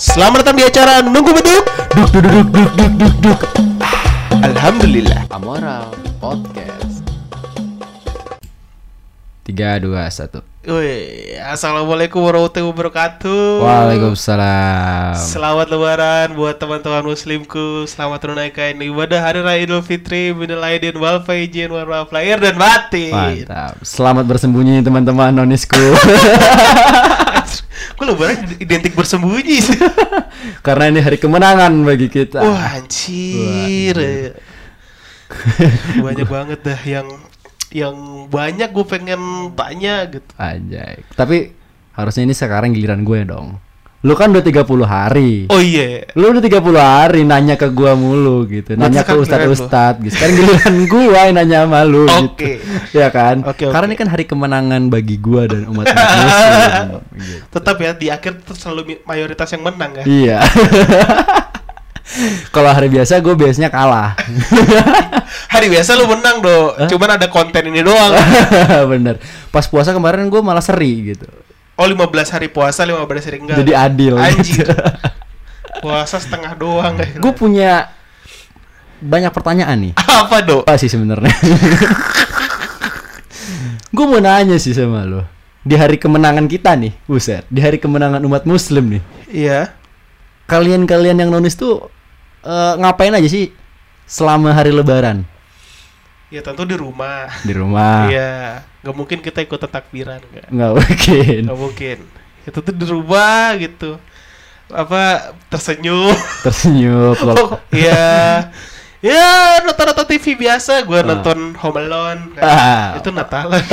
Selamat datang di acara Nunggu Beduk. Duk duk duk duk duk duk duk Alhamdulillah. Amoral Podcast. 3, 2, 1 Woi, Assalamualaikum warahmatullahi wabarakatuh. Waalaikumsalam. Selamat lebaran buat teman-teman muslimku. Selamat menunaikan ibadah hari raya idul fitri Minal aidin wal faizin wal maaf lahir dan batin. Mantap. Selamat bersembunyi teman-teman nonisku Gue lebaran identik bersembunyi? Sih Karena ini hari kemenangan bagi kita. Wah anjir. Banyak banget dah yang Yang banyak gue pengen tanya gitu. Anjay. Tapi harusnya ini sekarang giliran gue dong Lu kan udah 30 hari. Oh iya. Lu udah 30 hari nanya ke gua mulu gitu. Nanya ke giliran ustad-ustad gitu. Sekarang giliran gua yang nanya sama lu Oke. gitu Ya kan? Oke, oke. Karena ini kan hari kemenangan bagi gua dan umat muslim gitu. Tetap ya di akhir tuh selalu mayoritas yang menang ya. Iya. Kalau hari biasa gue biasanya kalah. Hari biasa lu menang do Cuman ada konten ini doang. Bener. Pas puasa kemarin gue malah seri gitu Oh 15 hari puasa 15 hari enggak Jadi adil Anjir Puasa setengah doang Gue punya banyak pertanyaan nih Apa do? Apa sih sebenarnya? gue mau nanya sih sama lo. Di hari kemenangan kita nih, buset. Di hari kemenangan umat muslim nih. Iya Kalian-kalian yang nonis tuh eh, ngapain aja sih selama hari lebaran? Ya tentu di rumah Di rumah. Iya Gak mungkin kita ikut takbiran enggak Nggak mungkin. Gak mungkin Itu tuh di rumah gitu Apa Tersenyum Tersenyum. Oh, Iya Ya nonton-nonton TV biasa Gue nonton Home Alone kan. Ah. Itu Natalan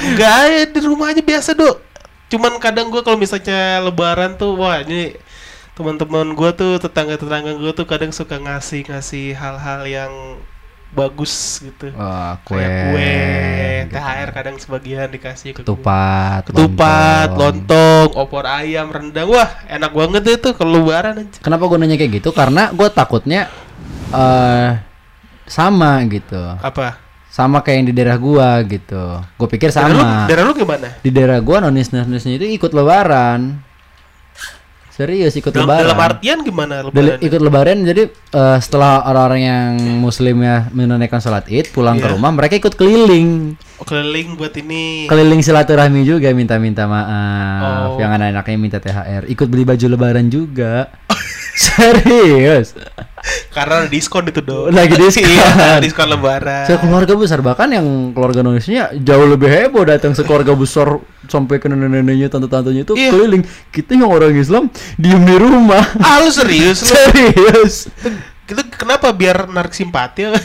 Enggak ya di rumah aja biasa dok Cuman kadang gue kalau misalnya lebaran tuh Wah ini teman-teman gue tuh tetangga-tetangga gue tuh kadang suka ngasih-ngasih hal-hal yang bagus gitu Wah, kue. kayak kue gitu. THR kadang sebagian dikasih ke. Ketupat. ketupat lontong. lontong opor ayam rendang wah enak banget itu kalau lebaran aja Kenapa gue nanya kayak gitu? Karena gue takutnya eh sama gitu. apa Sama kayak yang di daerah gua gitu. Gue pikir daerah lu, sama. daerah lu gimana di daerah gua nonis nonisnya itu ikut lebaran serius ikut dalam, lebaran. dalam artian gimana lebaran ikut lebaran jadi eh, setelah orang-orang yang muslim ya menunaikan sholat id pulang ke Iya. rumah mereka ikut keliling. Oh, keliling buat ini. Keliling silaturahmi juga minta-minta maaf. Oh. yang anak-anaknya minta thr ikut beli baju lebaran juga serius karena diskon itu dong Lagi diskon. iya diskon lebaran saya keluarga besar bahkan yang keluarga nonisnya jauh lebih heboh datang sekeluarga besar sampai ke nenek-neneknya tante-tantenya itu Iya. keliling kita yang orang Islam diem di rumah ah lu serius lu serius itu kenapa biar narik simpati ya?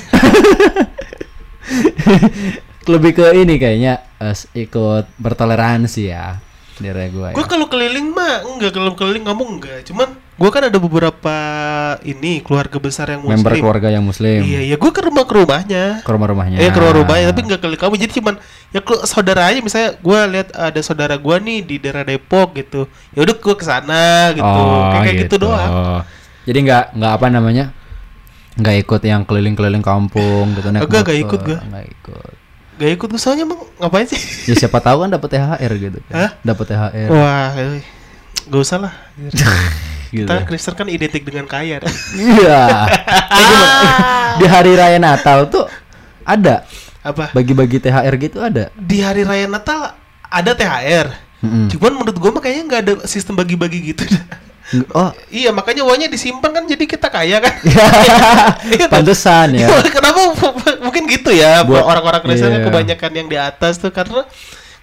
lebih ke ini kayaknya eh, ikut bertoleransi ya gua ya. gue kalau keliling mah enggak kalau keliling kamu enggak cuman gue kan ada beberapa ini keluarga besar yang muslim. member keluarga yang muslim. Iya iya gue ke rumah ke rumahnya. Ke rumah-rumahnya Eh ke rumah rumahnya tapi enggak keliling kamu jadi cuman ya ke saudara aja misalnya gue lihat ada saudara gue nih di daerah Depok gitu ya udah gue ke sana gitu. Oh, kayak, kayak gitu. doang. Jadi nggak nggak apa namanya nggak ikut yang keliling-keliling kampung gitu naik Enggak, nggak motor. ikut gua. nggak ikut. Gak ikut gue soalnya emang ngapain sih? Ya siapa tahu kan dapat THR gitu. Kan Hah? dapat THR wah eh, gak usah lah gitu. Kita Kristen kan identik dengan kaya dah. iya. Eh, gimana? di hari raya Natal tuh ada. Apa? Bagi-bagi THR gitu ada. Di hari raya Natal ada THR Mm-mm. cuman menurut gue mah kayaknya nggak ada sistem bagi-bagi gitu. Oh. Iya makanya uangnya disimpan kan jadi kita kaya kan. Iya, pantesan ya. Kenapa? Mungkin gitu ya buat Buat- orang-orang Kristen iya. kebanyakan yang di atas tuh karena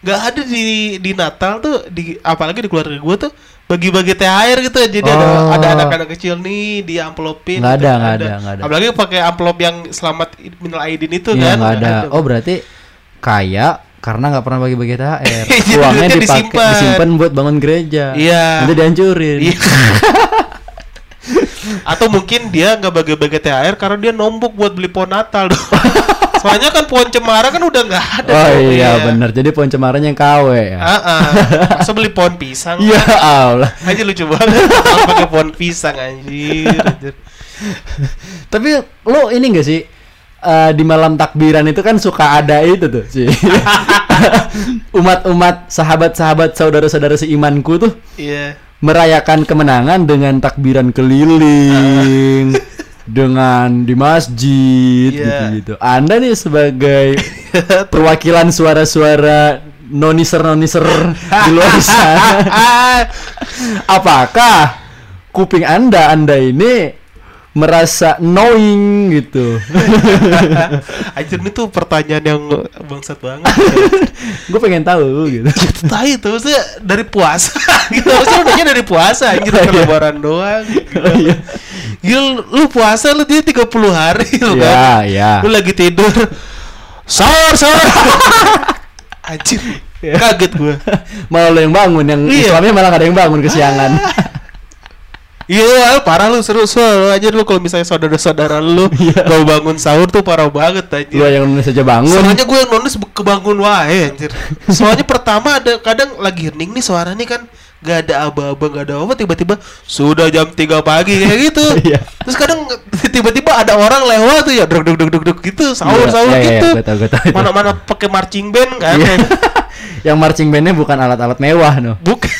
nggak ada di di Natal tuh di apalagi di keluarga gue tuh bagi-bagi THR gitu jadi ada Oh. ada anak-anak kecil nih di amplopin Nggak gitu, ada, nggak ada, nggak ada. apalagi pakai amplop yang selamat minal aidin itu Iya kan nggak ada. Nggak Oh berarti kaya karena nggak pernah bagi-bagi THR. Jadi Uangnya dipakai disimpan. disimpan buat bangun gereja. Iya. Nanti dihancurin. Atau mungkin dia nggak bagi-bagi THR karena dia nombok buat beli pohon Natal dong. Soalnya kan pohon cemara kan udah nggak ada. Oh iya benar. Jadi pohon cemaran yang KW ya. Ah, ah. Masa beli pohon pisang? Ya Allah. Aja lucu banget. Pakai pohon pisang anjir. anjir. Tapi lo ini gak sih? eh, di malam takbiran itu kan suka ada itu tuh sih. Umat-umat, sahabat-sahabat, saudara-saudara seimanku tuh Iya. Merayakan kemenangan dengan takbiran keliling dengan di masjid Iya. gitu-gitu. Anda nih sebagai perwakilan suara-suara noniser-noniser di luar sana. Apakah kuping Anda Anda ini merasa knowing gitu? Anjir ini tuh pertanyaan yang bangsat banget. Gue pengen tahu gitu. Tai itu maksudnya dari puasa gitu. Harusnya udahnya dari puasa anjir Oh, iya. lebaran doang. Oh, iya. Gil, lu puasa lu dia 30 hari lu Ya, kan. ya. Lu lagi tidur. Sahur, sahur. Anjir. Kaget gua. Malah lo yang bangun, yang Iya. Islamnya malah gak ada yang bangun kesiangan. Iya, parah lu seru seru aja lu kalau misalnya saudara-saudara lu Iya. mau bangun sahur tuh parah banget anjir. Lu yang nulis aja bangun. Soalnya gue yang be- kebangun wae anjir. Soalnya pertama ada kadang lagi hening nih suara nih kan gak ada aba-aba gak ada apa tiba-tiba sudah jam 3 pagi kayak gitu. Iya. Terus kadang tiba-tiba ada orang lewat tuh ya duk duk duk duk duk gitu sahur Iya, sahur gitu. Mana-mana pakai marching band kan. Yang marching bandnya bukan alat-alat mewah no. Bukan.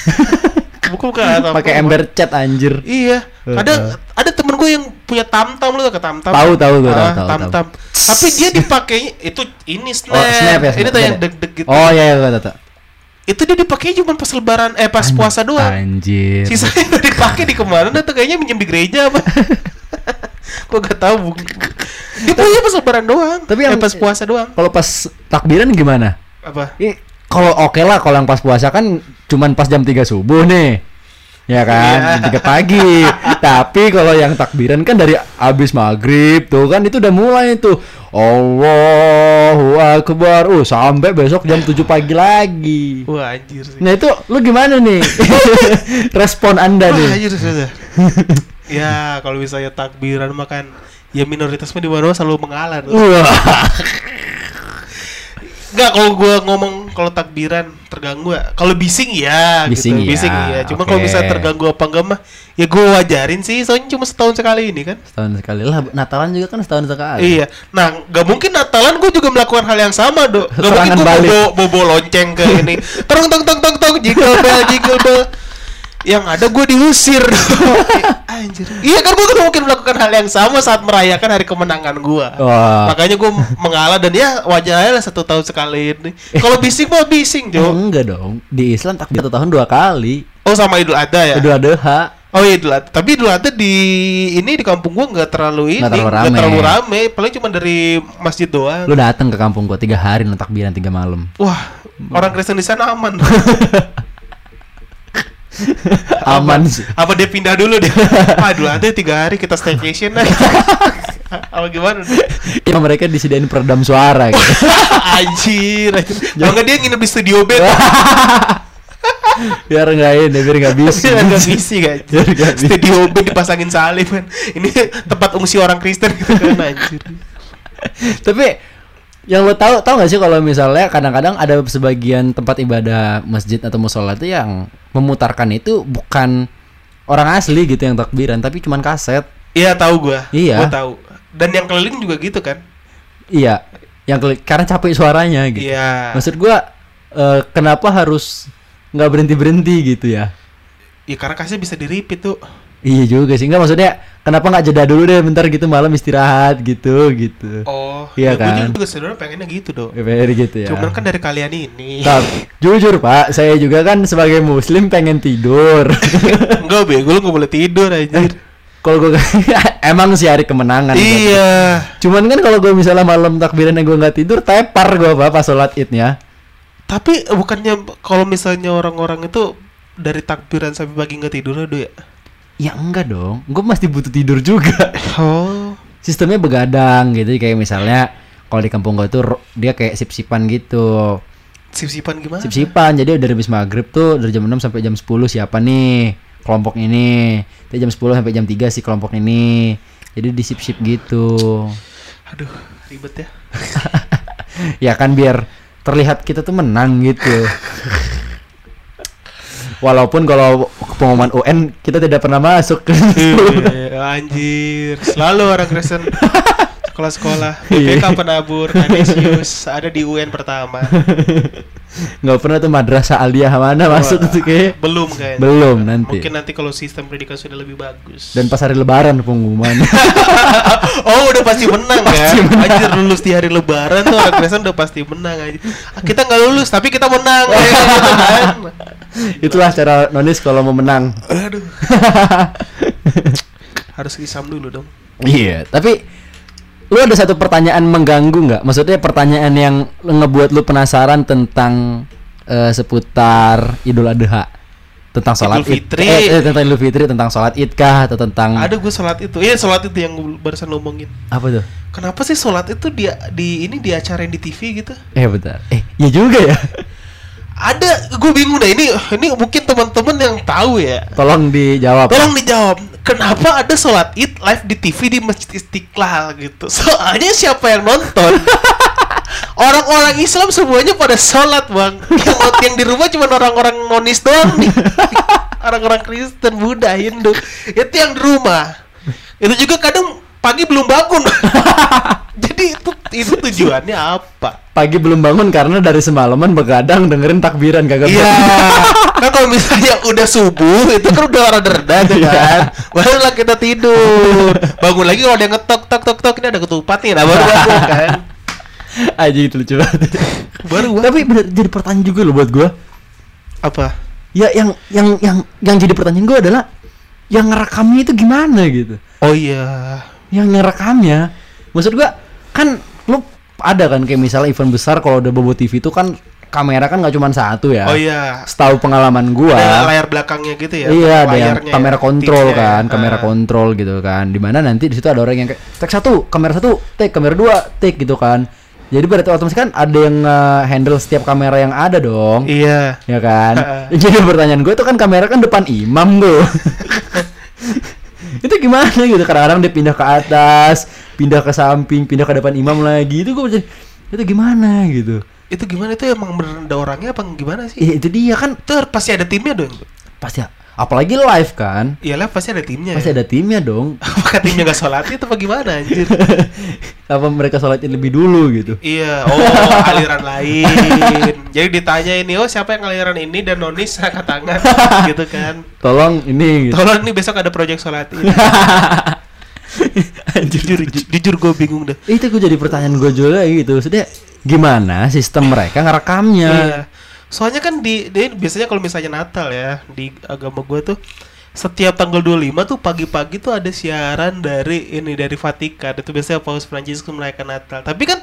Bukan atau Pakai ember cat anjir. Iya, ada ada temen gue yang punya tam-tam lu tau ke tam-tam. Tahu, tahu, tahu, Ah, tahu, tam-tam. Tapi dia dipakainya itu ini snap. Oh, snap ya. Ini tuh yang beda. deg-deg gitu. Oh iya, iya, gua tahu. Itu dia dipakai cuma pas lebaran eh pas puasa doang. Anjir. Sisanya udah dipakai di ke mana tuh kayaknya minjem di gereja apa. Gua gak tahu. Dia punya pas lebaran doang. Tapi eh, yang- pas puasa doang. Kalau pas takbiran gimana? Apa? Kalau oke lah kalau yang pas puasa kan cuman pas jam 3 subuh nih. Ya kan, jam 3 pagi. Tapi kalau yang takbiran kan dari abis maghrib tuh kan itu udah mulai tuh. Allahu Akbar. Uh, sampai besok jam 7 pagi lagi. Wah anjir sih. Nah itu lu gimana nih? Respon anda Wah, nih. anjir sudah. ya, kalau misalnya takbiran makan ya minoritas mah di mana selalu mengalah. Wah. Enggak kalau gua ngomong kalau takbiran terganggu ya. Kalau bising ya Bising gitu. iya, Bising iya. Cuma kalau oke. misalnya terganggu apa enggak mah ya gua wajarin sih soalnya cuma setahun sekali ini kan. Setahun sekali lah. Natalan juga kan setahun sekali. Iya. Nah, nggak mungkin Natalan gue juga melakukan hal yang sama, Dok. Gak mungkin gue bobo, bobo lonceng ke ini. Tong tong tong tong tong jingle bell jingle bell. Yang ada gue diusir. Anjir. Iya kan gue kan mungkin melakukan hal yang sama saat merayakan hari kemenangan gue. Makanya gue mengalah dan ya wajar aja lah satu tahun sekali ini. Kalau bising mah bising, Jo. enggak dong. Di Islam takbir satu tahun dua kali. Oh sama Idul Adha ya? Idul Adha. Oh iya Idul Adha. Tapi Idul Adha di ini di kampung gua nggak terlalu ini, Nggak terlalu rame. terlalu rame. Paling cuma dari masjid doang. Lu datang ke kampung gua tiga hari takbiran tiga malam. Wah, orang Kristen di sana aman. Aman sih. Apa dia pindah dulu dia? Aduh, ada tiga hari kita staycation lah. Apa gimana? Ya mereka disediain peredam suara gitu. anjir, anjir. Kalau nggak dia nginep di studio band. biar enggak ini, biar enggak bisa. Biar nggak kan. Nggak bisa. Studio band dipasangin salib kan. Ini tempat ungsi orang Kristen gitu kan anjir. Tapi yang lo tahu tahu nggak sih kalau misalnya kadang-kadang ada sebagian tempat ibadah masjid atau musola itu yang memutarkan itu bukan orang asli gitu yang takbiran tapi cuman kaset. Iya tahu gua. Iya. Gua tahu. Dan yang keliling juga gitu kan. Iya, yang keli- karena capek suaranya gitu. Iya. Maksud gua eh, kenapa harus nggak berhenti berhenti gitu ya? Iya karena kasih bisa di repeat tuh. Iya juga sih. Enggak maksudnya kenapa nggak jeda dulu deh bentar gitu malam istirahat gitu gitu. Oh, Iya ya kan? juga sebenarnya pengennya gitu dong. Kayak gitu ya. Cuman kan dari kalian ini. Tapi, jujur pak, saya juga kan sebagai muslim pengen tidur. Enggak bego lu gak boleh tidur anjir. kalau gue emang sih hari kemenangan. iya. Cuman kan kalau gue misalnya malam takbiran yang gue nggak tidur, tepar gue pak pas sholat idnya. Tapi bukannya kalau misalnya orang-orang itu dari takbiran sampai pagi nggak tidur aduh ya? Ya enggak dong, gue masih butuh tidur juga. Oh. Sistemnya begadang gitu, kayak misalnya kalau di kampung gue tuh dia kayak sip-sipan gitu. Sip-sipan gimana? Sip-sipan, jadi dari habis maghrib tuh dari jam 6 sampai jam 10 siapa nih kelompok ini. Dari jam 10 sampai jam 3 sih kelompok ini. Jadi di sip-sip gitu. Aduh, ribet ya. ya kan biar terlihat kita tuh menang gitu. Walaupun kalau pengumuman UN kita tidak pernah masuk. Iya, anjir. Selalu orang Kristen Kelas sekolah. Iya. BPK penabur Kanisius ada di UN pertama. nggak pernah tuh madrasah aliyah mana masuk Wah, tuh kayak Belum kayaknya. belum nanti Mungkin nanti kalau sistem pendidikan sudah lebih bagus. dan pas hari lebaran pengumuman oh udah pasti menang Pasti ya menang. Anjir lulus di hari lebaran tuh orang Kristen udah pasti menang aja Ah, Kita nggak lulus tapi kita menang ya, kan. itulah cara nonis kalau mau menang. Aduh. Harus isam dulu dong. Iya tapi lu ada satu pertanyaan mengganggu nggak? Maksudnya pertanyaan yang ngebuat lu penasaran tentang eh, seputar Idul Adha. Tentang sholat Idul id Fitri. eh, eh, tentang Idul Fitri tentang sholat id kah atau tentang Ada gue sholat itu. Iya sholat itu yang gue barusan ngomongin. Apa tuh? Kenapa sih sholat itu dia di ini diacarain di TV gitu? Eh bentar. Eh ya juga ya Ada gue bingung deh ini ini mungkin teman-teman yang tahu ya tolong dijawab Tolong dijawab, kenapa ada sholat id live di TV di Masjid Istiqlal gitu? Soalnya siapa yang nonton? Orang-orang Islam semuanya pada sholat bang. Yang, yang di rumah cuma orang-orang nonis doang nih. Orang-orang Kristen, Buddha, Hindu. Itu yang di rumah. Itu juga kadang pagi belum bangun. Jadi itu itu tujuannya apa? pagi belum bangun karena dari semalaman begadang dengerin takbiran kagak Iya. kan kalau misalnya udah subuh itu kan udah rada reda tuh Iya. kan. Barulah kita tidur. Bangun lagi kalau ada yang ngetok tok tok tok ini ada ketupat nih. Nah baru bangun kan. aja itu lucu banget Baru bangun. tapi bener jadi pertanyaan juga loh buat gua Apa? ya yang yang yang yang jadi pertanyaan gua adalah yang ngerekamnya itu gimana gitu Oh iya. Yang ngerekamnya maksud gua kan lu ada kan kayak misalnya event besar kalau udah bobo TV itu kan kamera kan nggak cuma satu ya Oh iya. setahu pengalaman gua Ada layar belakangnya gitu ya. Iya ada yang layarnya kamera ya, kontrol kan, ya. kamera Ah. kontrol gitu kan. Di mana nanti di situ ada orang yang kayak take satu, kamera satu, take kamera dua, take gitu kan. Jadi berarti otomatis kan ada yang eh, handle setiap kamera yang ada dong, Iya. ya kan. Ah. Jadi pertanyaan gue itu kan kamera kan depan imam tuh. itu gimana gitu? Kadang-kadang dia pindah ke atas pindah ke samping pindah ke depan imam lagi. Itu gue itu gimana? Gitu. Itu gimana? Itu emang ada orangnya apa gimana sih? Ya, itu dia kan. Itu pasti ada timnya dong. pasti apalagi live kan Iya lah pasti ada timnya. pasti ya. ada timnya dong Apakah timnya gak sholat itu apa gimana anjir? apa mereka sholatnya lebih dulu gitu Iya, oh aliran lain. Jadi ditanya ini, oh siapa yang aliran ini dan nonis angkat tangan gitu kan. tolong ini gitu. Tolong nih besok ada proyek sholat ini. jujur, ju- jujur gue bingung deh. itu gue jadi pertanyaan gue juga gitu sudah gimana sistem mereka ngerekamnya Iya. Soalnya kan di, di biasanya kalau misalnya Natal ya di agama gue tuh setiap tanggal 25 tuh pagi-pagi tuh ada siaran dari ini dari Vatikan itu biasanya Paus Prancis merayakan Natal. Tapi kan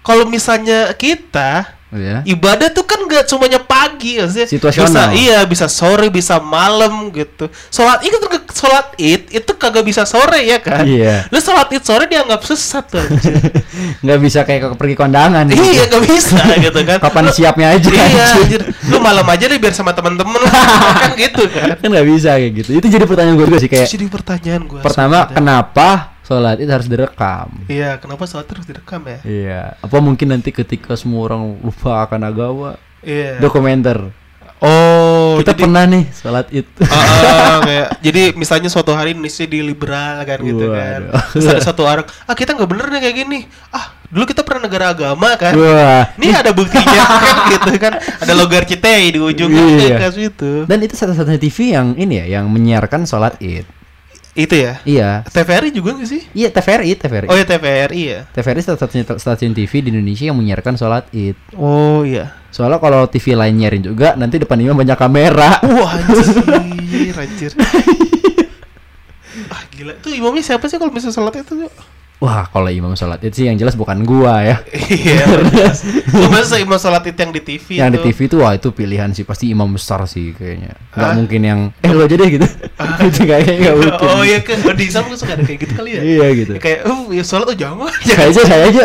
kalau misalnya kita ya ibadah tuh kan gak semuanya pagi maksudnya Situasional. bisa, iya bisa sore bisa malam gitu. Sholat itu sholat id itu kagak bisa sore ya kan? Iya. lu sholat id sore dianggap sesat tuh nggak bisa kayak ke- pergi kondangan. Gitu. iya gak bisa gitu kan. Kapan Lu- siapnya aja iya anjir. lu malam aja deh biar sama temen-temen lu kan gitu kan. Kan nggak bisa kayak gitu. Itu jadi pertanyaan gue juga sih kayak jadi pertanyaan gua pertama kenapa sholat itu harus direkam. Iya kenapa sholat terus direkam ya? Iya. Apa mungkin nanti ketika semua orang lupa akan agama iya. dokumenter? Oh kita jadi pernah nih sholat itu ah, kayak jadi misalnya suatu hari Indonesia di liberal kan gitu kan. Waduh. terus ada satu orang ah kita nggak bener nih kayak gini. Ah dulu kita pernah negara agama kan. Wah. Ini ada buktinya kan gitu kan. Ada logar Citei di ujungnya Iya. kayak itu. Dan itu satu-satunya TV yang ini ya yang menyiarkan sholat id itu ya? Iya. TVRI juga nggak sih? Iya TVRI TVRI oh ya? TVRI ya TVRI satu-satunya stasiun TV di Indonesia yang menyiarkan sholat id. Oh iya. Soalnya kalau TV lain nyiarin juga nanti depan imam banyak kamera. Wah anjir. Anjir. Ah gila. Itu imamnya siapa sih kalau misalnya sholat itu? Wah kalau imam sholat id sih yang jelas bukan gua ya. Iya masa imam sholat itu yang di TV yang di itu? TV itu wah itu pilihan sih. Pasti imam besar sih kayaknya. Nggak Hah? mungkin yang eh lo aja deh gitu. Itu kayaknya nggak mungkin. oh iya kan oh, di Islam suka ada kayak gitu kali ya? Iya gitu. Ya, kayak oh ya sholat tuh jangan kayaknya saya aja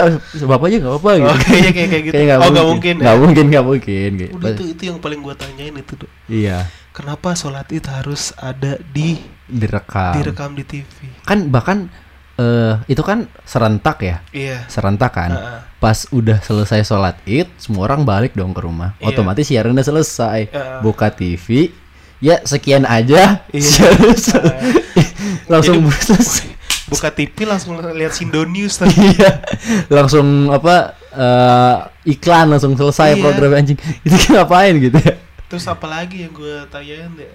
bapak aja nggak apa-apa gitu. Oh, kayaknya kayak- kayak gitu. Kayaknya Oh, nggak mungkin. ya? nggak mungkin nggak mungkin gitu udah itu itu yang paling gua tanyain itu Dok. iya. Kenapa sholat itu harus ada di direkam. direkam di TV kan bahkan eh itu kan serentak ya iya serentak kan Heeh. pas udah selesai sholat id semua orang balik dong ke rumah Iya. otomatis siaran udah selesai Heeh. buka TV ya sekian aja Iya. siaran. Heeh. langsung Jadi- selesai buka TV langsung lihat Sindonius tadi. Iya. langsung apa eh, iklan langsung selesai Iya. program anjing. Itu ngapain gitu ya? Terus apa lagi yang gue tanyain deh?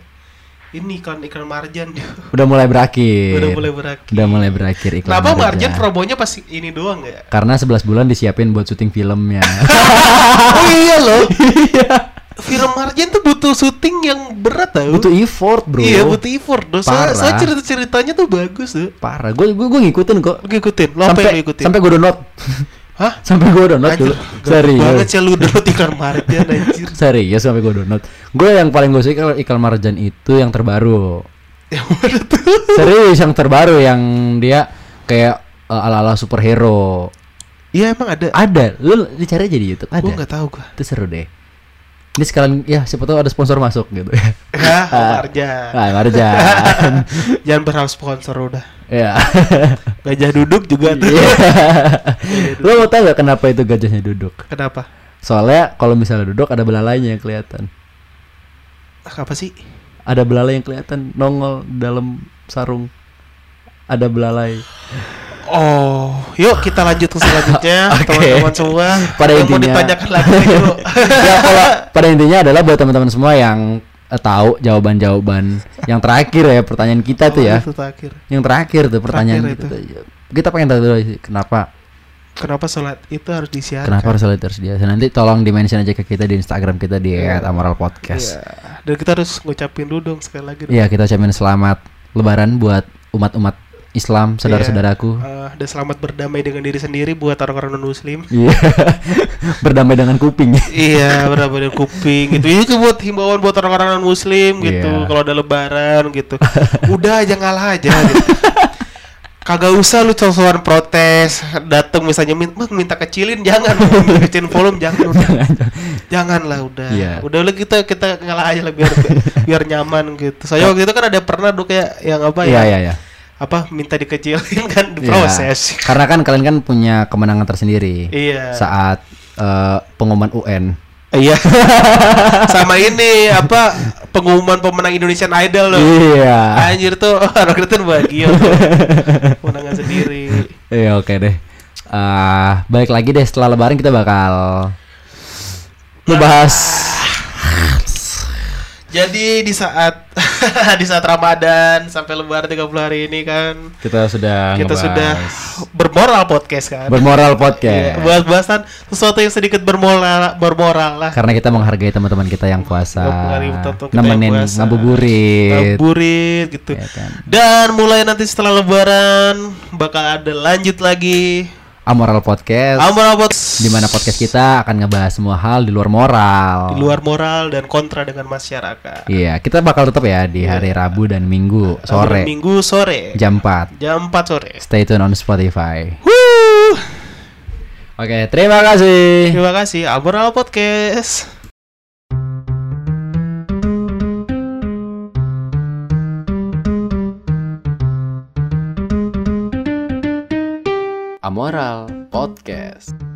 Ini iklan iklan Marjan dia. Udah mulai berakhir. Udah mulai berakhir. Udah mulai berakhir iklan. Kenapa Marjan. Marjan promonya pas ini doang ya? Karena 11 bulan disiapin buat syuting filmnya. oh iya loh. Film Marjan tuh butuh syuting yang berat tau. butuh effort, Bro. Iya butuh effort. Parah. soalnya cerita ceritanya tuh bagus tuh. Parah. Gue gue gue ngikutin kok. Lu ikutin. Lo sampai lu ikutin? sampai gue download. Hah? sampai gue download Anjir, dulu. Serius. banget sih lu download iklan Marjan anjir. Serius sampai gue download. Gue yang paling gue suka iklan Marjan itu yang terbaru. Yang mana tuh? Serius yang terbaru yang dia kayak uh, ala-ala superhero. Iya emang ada. Ada. Lu dicari aja di YouTube. Ada. Gue nggak tahu gua. Itu seru deh. Ini sekalian ya siapa tahu ada sponsor masuk gitu ya. Ya, Marjan. Ah, Marjan. Jangan berharap sponsor udah. ya. Gajah duduk juga tuh. Iya. Lo mau tahu gak kenapa itu gajahnya duduk? Kenapa? Soalnya kalau misalnya duduk ada belalainya yang kelihatan. Apa sih? Ada belalai yang kelihatan nongol dalam sarung. Ada belalai. Oh, yuk kita lanjut ke selanjutnya Oke. teman-teman semua. Pada Yang mau intinya- ditanyakan lagi yuk. ya kalau pada intinya adalah buat teman-teman semua yang eh, tahu jawaban-jawaban yang terakhir ya pertanyaan kita tuh ya. Itu terakhir. Yang terakhir tuh pertanyaan Terakhir kita tuh. Kita pengen tahu dulu sih kenapa Kenapa sholat itu harus disiarkan? kenapa harus solid terus dia. Nanti tolong di mention aja ke kita di Instagram kita di @amoralpodcast. Iya. Dan kita harus ngucapin dulu dong sekali lagi. dong. Iya, kita ucapin selamat lebaran buat umat-umat Islam, saudara-saudaraku. Eh, dan selamat berdamai dengan diri sendiri buat orang-orang non muslim. Iya. Berdamai dengan kuping. iya, berdamai dengan kuping gitu. Ini tuh buat himbauan buat orang-orang non muslim gitu. Iya. Kalau ada lebaran gitu. Udah aja ngalah aja gitu. Kagak usah lu cocokan protes, dateng misalnya min- "Bang, minta kecilin jangan, minta kecilin volume jangan udah. jangan lah udah. Iya. Udah udah kita kita ngalah aja lah biar biar nyaman gitu. Saya waktu itu kan ada pernah tuh kayak yang apa Iya, ya? iya, iya. Apa minta dikecilin kan Iya. diproses. Karena kan kalian kan punya kemenangan tersendiri Iya. saat eh, pengumuman UN. Iya. Sama ini apa pengumuman pemenang Indonesian Idol loh. Iya. Anjir tuh orang Kristen bahagia. Kemenangan sendiri. Iya, oke deh. Ah, balik lagi deh setelah lebaran kita bakal ngebahas Jadi di saat di saat Ramadan sampai lebaran 30 hari ini kan kita sudah kita ngebahas sudah bermoral podcast kan. bermoral Iya, podcast. buat bahasan sesuatu yang sedikit bermoral bermoral lah. Karena kita menghargai teman-teman kita yang puasa, kita nemenin ngabuburit, Ngabuburit gitu. ya kan. Dan mulai nanti setelah lebaran bakal ada lanjut lagi Amoral Podcast, Amoral Podcast di mana podcast kita akan ngebahas semua hal di luar moral. di luar moral dan kontra dengan masyarakat. Iya, kita bakal tetap ya di hari Rabu dan Minggu sore Minggu sore jam 4. jam 4 sore. Stay tune on Spotify. Wuh. Oke, terima kasih. Terima kasih Amoral Podcast. Amoral Podcast.